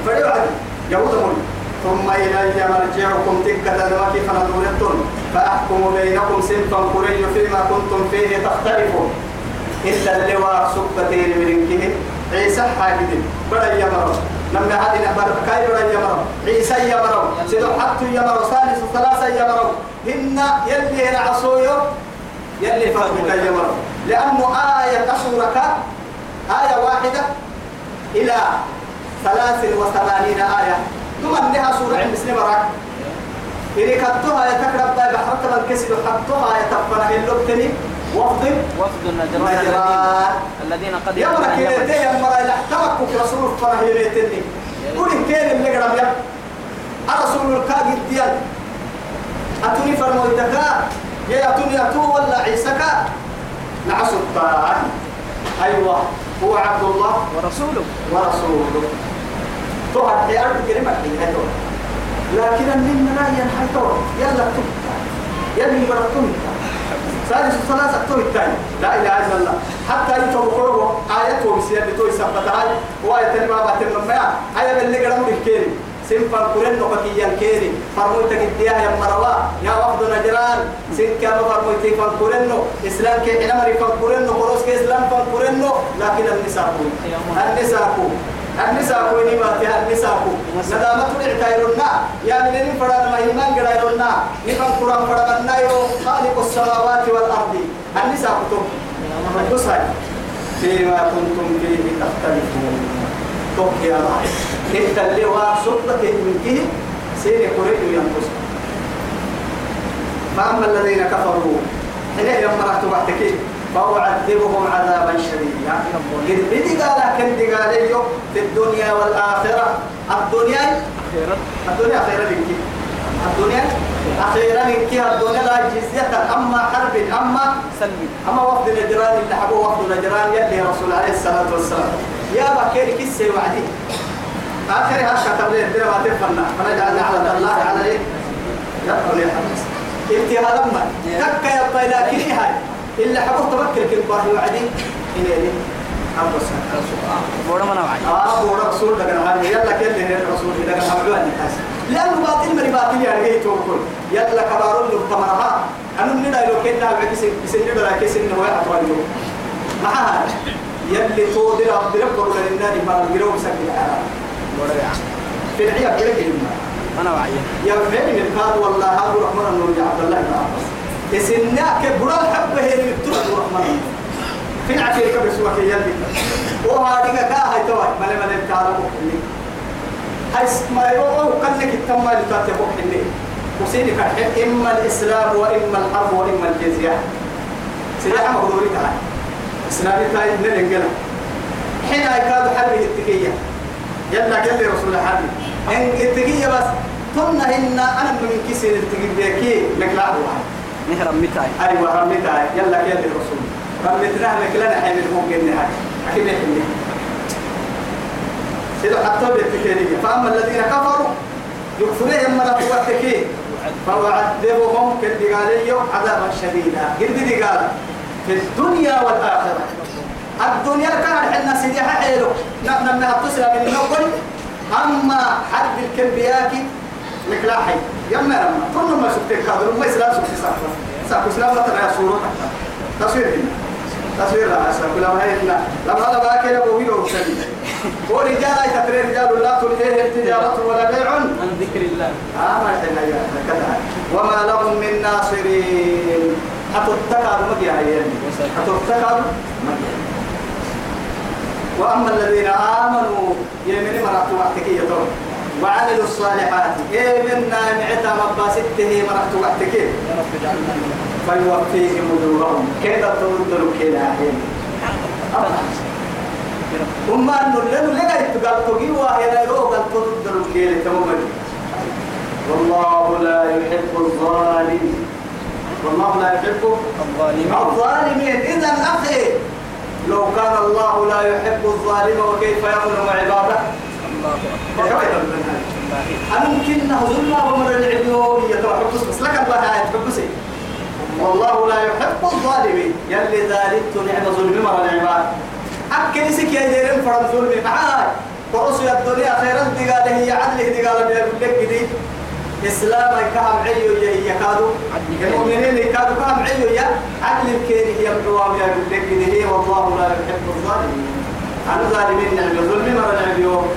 فيوعد يوم ثم إلي مرجعكم تكة وكيف ندورتم فأحكم بينكم سنفا قري فيما كنتم فيه تختلفون. إلا اللواء سبتين من عيسى حاجد. بدا يمر لما هذه نبر كاي بدا يمر عيسى يمر سيدو حتى يمر ثالث ثلاثة يمر هن يلي نعصويو يلي فهمك يمر لأنه آية أسورك آية واحدة إلى ثلاث وثمانين آية. ثم أنها سورة عند مسلم براك إذا كتبتها يتكرب طيب حتى من كسر. حطها يتفنى اللبتني وفضل وفد. النجران نجران. الذين قد يا مرة كده يا مرة. لا تمكك رسول الله يريتني قول كين اللي قرب يا الرسول الكاجد ديال أتوني فرمو الدكاء يا أتوني أتو ولا عيسكا نعسو الطاعة أيوة. هو عبد الله ورسوله. ورسوله. في أرض كلمة حيثو لكن من لا ينحيطو يلا تبتا يلي مرتمتا سادس الصلاة سكتوه الثاني. لا إله إلا الله. حتى يتوقعوا آيته بسيادة توي سبتها وآية ما باتن ما آية اللي قدام بالكيري سنفر قرن نقطيا كيري. فرموي تقديها يا مروا. يا وفد نجران. سن كما فرموي تيفر قرن إسلام كي حين مري فر قرن قروس كي إسلام فر قرن لكن النساء النساء النساء كوني ما فيها النساء ندامة العتايرنا يا من فرد ما يمان قرايرنا نفن قرآن فرد يو خالق السماوات والأرض. النساء كتب فيما كنتم فيه تختلفون. توك يا الله إنت اللي واسطة من كه قريب ينقص فأما الذين كفروا حين يوم رحت بعتك فأعذبهم عذابا شديدا. قد بدي قال كن قال في الدنيا والآخرة؟ الدنيا؟ الدنيا خيرا لك الدنيا؟ أخيرا لك الدنيا لا جزية. أما حرب أما سلبي أما وفد نجران اللي حبوا وفد نجران يلي رسول عليه الصلاة والسلام. يا بكير كسي وعدي. آخر هذا كتب لي الدنيا ما تفنى فنجعل على الله على إيه؟ يدخل يا حبيبي. انت هذا ما تك يا طيب لكن هاي. اللي حبوا تبكر كل باهي وعدي. إني لي أبو سعد. بورا ما نوعي آه بورا. رسول لكن هذا يلا كل اللي الرسول لكن هم عن الناس لأنه باطل مري باطل يعني. جاي توكل يلا كبار اللي تمرها أنا من ده لو كنا بسنة ولا كيس إنه واحد ولا ما هذا يلي تودي رب رب ولا لنا ما نجرو مسكين يا في العيا كده كده ما. نوعي يا فهم الكاد والله هذا الرحمن النور يا عبد الله بن عباس. إسنا كبر الحب هي اللي بتروح الرحمن. في العشير كبر سوى كي يلي. وهذه كا هاي توي ملا ملا تعرفوا هاي ما يروحوا كلك التم اللي تاتبوا حني وسيدي كحل إما الإسلام وإما الحرب وإما الجزية. سيدي أحمد غوري تعالى إسلامي تاي من الإنجلة حين يكاد حرب الاتقية يلا قال لي رسول حرب إن الاتقية بس ثم إن أنا من كيسين الاتقية بيكي مكلاه واحد. نهرب متاي أيوة رميتها يلا قال لي الرسول رميتناها مكلنا حين الممكن نهاية أكيد يحمي سيدو حتى بالتكيرية فأما الذين كفروا يكفرهم من أقواتك فأعذبهم كالدقالي عذابا شديدا. قد قال في الدنيا والآخرة. الدنيا كان حنا سيدي حيلو نحن من التصل من النقل أما حرب الكلبياك مكلاحي يما لما كل ما سبتك هذا ما إسلام سبتك ساكو. ساكو إسلام لا ترى صورة تصوير هنا. تصوير لا أسلام كلام هاي هنا. لما هذا بقى كده بوي له سبي ورجال تتري رجال لا تلهيه التجارة ولا بيع. عن ذكر الله. آه ما يا كذا. وما لهم من ناصرين. حتتكاد مجيء هاي حتتكاد مجيء وأما الذين آمنوا يمن مرات وقتك يتوب وعملوا الصالحات يمن نعتا مباسته مرات وقتك يا رب اجعلنا منهم فيوفيهم أجورهم. كيف تردوا كلا رب هم أنه لأنه لقى يتقال تقيوا هنا يروق قال تردوا كلا تمام. والله لا يحب الظالمين والله لا يحب الظالمين. الظالمين. إذا أخي لو كان الله لا يحب الظالم وكيف يظلم عباده؟ أمكن ظلم ومر العبيون يتوحبس بس لك الله يتحبسي والله لا يحب الظالمين. يلي ذلك نعم ظلم مر العباد. أكل سك يا ديرين فرد ظلم معاي ورسل الدنيا خيرا دقاله هي عدله دقاله من لك دي إسلام كهم عيو يا يكادو المؤمنين يكادو كهم عيو يا عدل هي القوام يا لك دي والله لا يحب الظالمين. عن الظالمين نعم الظلم مر العبيون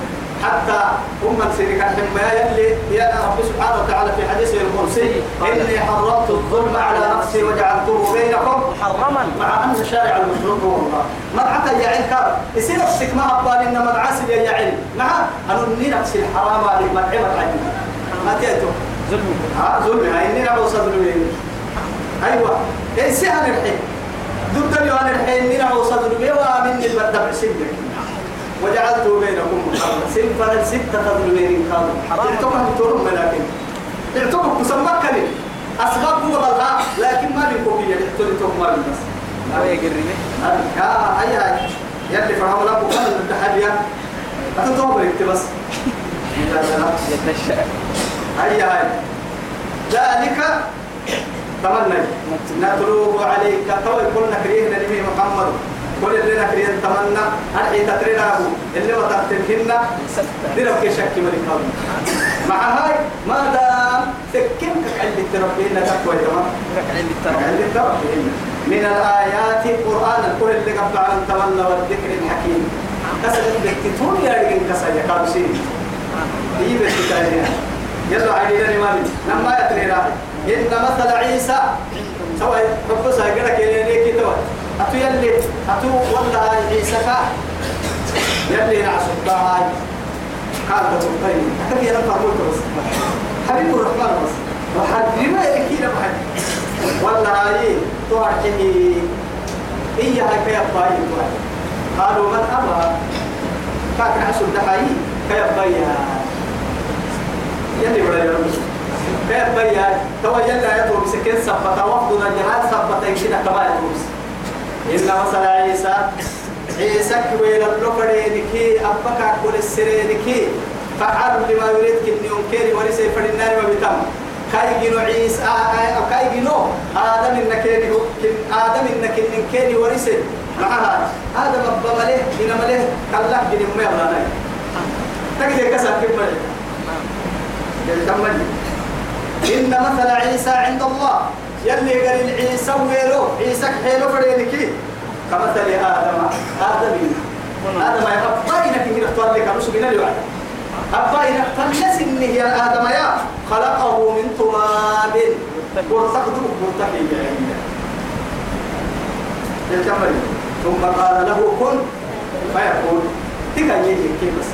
حتى هم سيدك الحمى يلي يا رب سبحانه وتعالى في حديثه القدسي إني حرمت الظلم على نفسي وجعلته بينكم محرما مع أن شارع المشروع هو الله مرعتا يا عين كار. يصير نفسك ما أبال إن مدعسل يا عين. مع أنني نفسي الحرام عليك مدعمة عيني ما تيتو ظلم ها ظلم هاي إني نعبو صدر أيوة. إيه سيها نرحي ضد اليوم نرحي إني نعبو صدر ومني البدع سنك. وجعلت بينكم محرما سنفر ستة تظلمين كانوا. حرام. اعتبر ترم لكن اعتبر مسمى كلمة أسباب هو بلها لكن ما بيكون هي اعتبر ما بس. لا يقرني. يا هاي هاي يلي فرعون لك وكان التحديا أتطور أنت بس. لا يتنشأ هاي ذلك تمنى نتلوه عليك. تو كنا كريهنا نبي محمد. كل اللي نكريه تمنى. أرحي تتريناه اللي ما تتركنا درب شك ملك مع هاي ما دام تكن كعلي تربينا تقوى تمام كعلي تربينا من الآيات القرآن. كل اللي قبل عن تمنى والذكر الحكيم. كسر بكتون يا رجل كسر يا كابسين هي بس يلا علينا نمامي لما يتري راحي إن مثل عيسى سواء رب سايقنا كيلي كي تو أتو يلي أتو والله عيسى كا يلي نعسو هاي قال ده طيب أتبي أنا فرموت بس حبيب الرحمن بس وحد لما يكيد بحد والله هاي توعكني إيا هاي كيا باي قالوا من أبى كاك عسو دحاي كيا باي يلي ولا يرمي كيف بيا تو يلا يا تو مسكين سبتا وفدنا جهاد سبتا يشينا كما يدوس إن مثل عيسى عيسى كويل اللوكرينكي أبكا كل السرينكي فعل لما يريد كن ينكر وليس يفعل النار وبتم كاي جنو عيسى أو كاي جنو آدم كن آدم إنك إنكيني وليس معها آدم أبا مليه إن مليه كالله جنو ما يلا تكذي كسر كيف مليه يتمنى إن مثل عيسى عند الله. يلي قال عيسى ويلو. عيسى حيلو فرينكي. كمثل آدم. آدم. آدم يا أباينك إنك تولي كمسو بنا الوعد أباينك فلس إنه يا آدم يا. خلقه من تراب. ورتقده مرتقي يتمنى ثم قال له كن. فيكون تكا يجي كيف؟ بس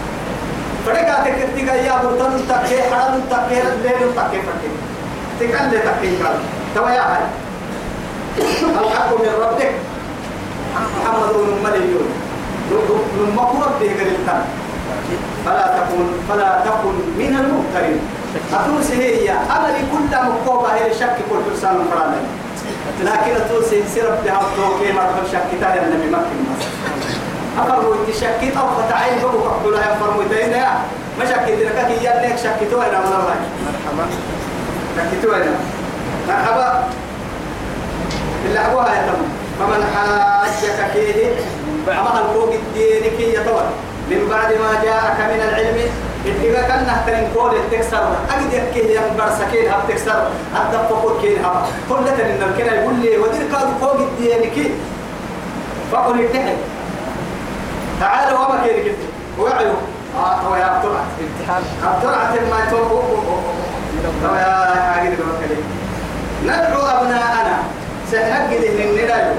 فرقا تكر تكا يا برتن تكي حرام تكي ليل تكي فرقا تكا اللي تكي قال توا يا هاي الحق من ربك. محمد بن مليون لما قرب به قريبا فلا تكن فلا تكن من الممترين. أتوسي هي أملي كل مقوبة هي الشك كل فرسان فرانا لكن أتوسي سيرب بها التوكي مرحب شك تاني النبي مكة. أفرموا تشكيت أو فتعين بقوا قبل لا يفرموا تين يا. ما شكيت لك هي لك شكيتوا أنا ولا راي مرحبا. شكيتوا أنا مرحبا. اللي أبوها يا تم فمن حاجك فيه أما الفوق الدين كي يطول من بعد ما جاءك من العلم إذا كان نهترين كول تكسر. أجد يكيه ينبر سكين هب تكسر. أدب فوق كين هب كل إن الكنا يقول لي ودير كاد فوق الدين كي. فقل اتحد تعالوا وما كيري كنت وعيوا آه هو يا طلعت امتحان. طلعت ما تو تو يا حاجة دي ندعو أبناءنا. سنجد ان ندعو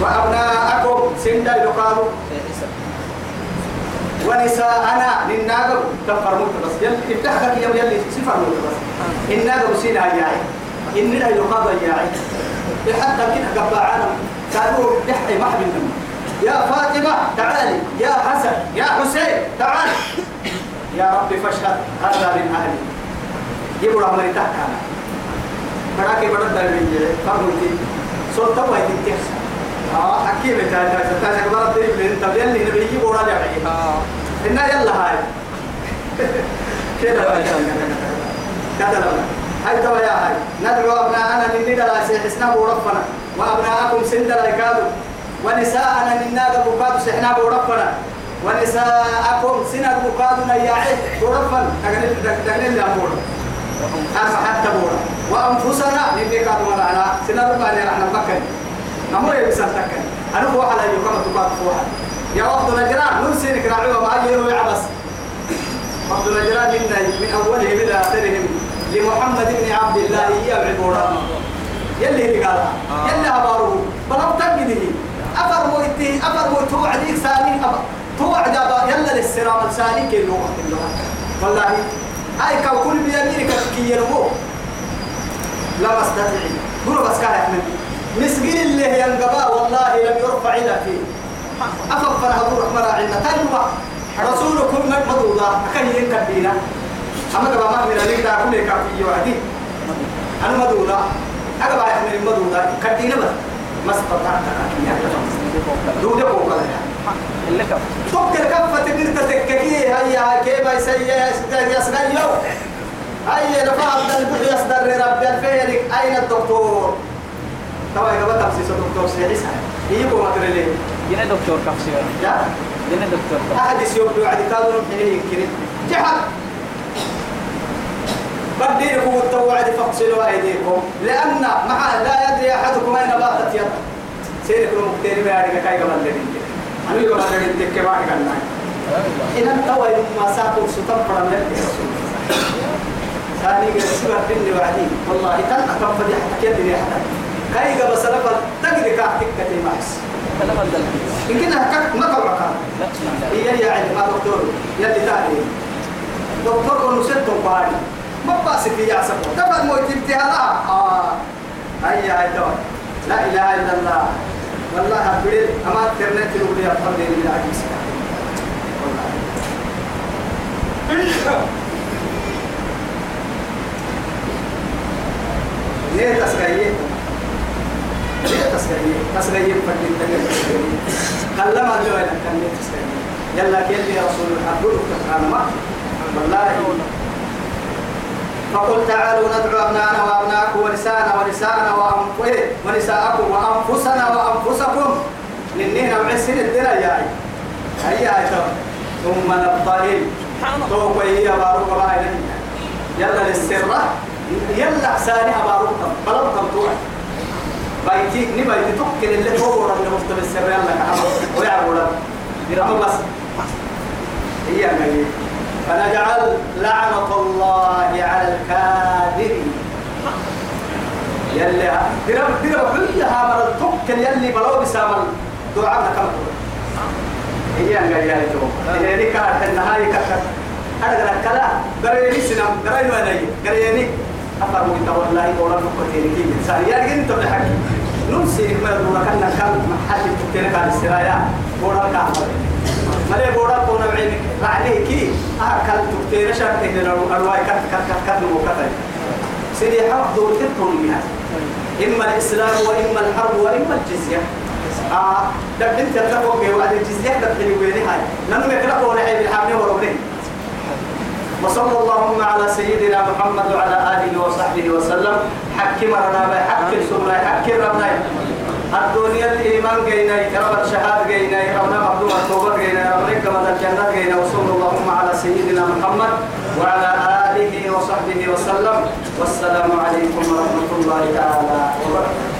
وأبناءكم سندا يقالوا ونساءنا للناقب تفر موت بس. يل افتحك يوم يلي سفر موت بس. الناقب سينا ياعي إننا يقاضى ياعي حتى كده قبعانا كانوا يحيي محبن يا فاطمة تعالي. يا حسن يا حسين تعال يا رب فاشهد هذا من أهلي. يبرا مري تحكانا براكي برد دلوي فرمتي سلطة وهي تتكس آه حكيم تا تا تا تا برد دلوي انت بيلي نبي يبرا جمعي آه. إنا يلا هاي. كده كده لما هاي توا يا هاي. ندعو أبناءنا من ندلا سيحسنا وربنا وأبناءكم سندلا يكادوا. ونساءنا من نادى بكاد سحنا وربنا ونساءكم سنة بكاد نياعي وربنا تغني تغني الأمور أما حتى بورا. وأنفسنا من بكاد ورانا سنة ربنا نحن مكة نمر يبسل تكن. أنا هو على يوم تقاد فوها يا وقت نجران. ننسي نكراعي وما يروي عبس. وقت نجران منا من أولهم إلى آخرهم. لمحمد بن عبد الله يبعبورا يلي اللي قال. يلي أباره بلغ تنقده أفرمو إتي أفرمو توعديك سالي توعد يلا للسرام كي اللغة اللغة والله هاي كو كل بيمينك كي يرمو لا استطيع قولوا بس كان يحمل مسكين اللي ينقبا والله لم يرفع إلى فيه. أفضل هذور رحمة عنا تنوى رسولكم مدعو الله. أكيد كبيرا أما تبا ما من اللي كده كل كافي وعدي أنا بعرف من مدعو الله كدينا بس. ما استطعت أن دودة بوكا اللي كم توكل كفة تقدر تتككي هيا كيف يسيا يسنا يو. أي لفعل البحر يصدر ربي الفيرك أين الدكتور؟ طبعا إذا بتم سيسو دكتور سيحيسا يجيكم ما ترى ليه جينا دكتور كفسي. يا جينا دكتور أحد يسيوب له عدي كادر حين يمكن جحد بدينكم التوعد فاغسلوا أيديكم. لأن مع لا يدري أحدكم أين باتت يده سيركم مكتير ما يدري كاي قبل لدين أنا يقول أنا لدين كما قلنا إن التوى ما ساقوا ستم فرم لك. ثاني سبع بني وعدي. والله تن أكم فدي حتى كيد لي حتى كاي قبل سلف تجد كاحتك كتير معس يمكن هكاك ما قبل كان. هي يا عند ما دكتور. يلي تاني. دكتور ستة باري ما بس في يعصب دفع موت انتهاء آه. هيا هاي دواء لا إله إلا الله. والله هبريد أما ترنت لولي أفضل من العجيز والله. ليه تسكيه ليه تسكيه كلم الله إلى كان ليه تسكيه يلا كيل يا رسول الله؟ ما والله فقل تعالوا ندعو أبناءنا وأبناءكم ونساءنا ونساءنا؟ ونساءكم وأنفسنا وأنفسكم. لنهنا وعسين الدنيا يا عي هيا تو. ثم نبطهل توقع هي باروك باين يلا للسرة يلا حساني أباروكم بلوكم توعي بايتي نبايتي تقل اللي تورا اللي مفتب السر يلا كحمد. ويعبوا لك أما بس. هي مجيء فنجعل لعنة الله على الكاذبين. يلي درب درب كلها مرة تقل يلي بلو بسامل دعاء كم. هي أن قال يا تو هي كانت النهاية كانت أنا قال كلا قريني سنم قريني وأنا قريني. أفر من والله قولا نقطين كي إنسان يا رجل أنت بحكي نمسي ما يقول كنا كان محل تكتير كان السرايا. قولا كامل مالي قولا قولا بعينك. رعليه كي أكل تكتير شرط إلى الأرواح كت كت كت كت وكتر سيدي حق دور تكون منها إما الإسلام وإما الحرب وإما الجزية. آه ده انت تقوم بوعد الجزية تحلي ويني هاي لأنه يقرأ ولا عيب الحامي وربني وصلى اللهم على سيدنا محمد وعلى آله وصحبه وسلم. حكي مرنا باي حكي سمنا حكي ربنا الدنيا الإيمان جينا رب الشهاد جينا ربنا مقدوم التوبة جينا ربنا كما الجنة جينا. وصلى اللهم على سيدنا محمد وعلى آله وصحبه وسلم. والسلام عليكم ورحمة الله تعالى وبركاته.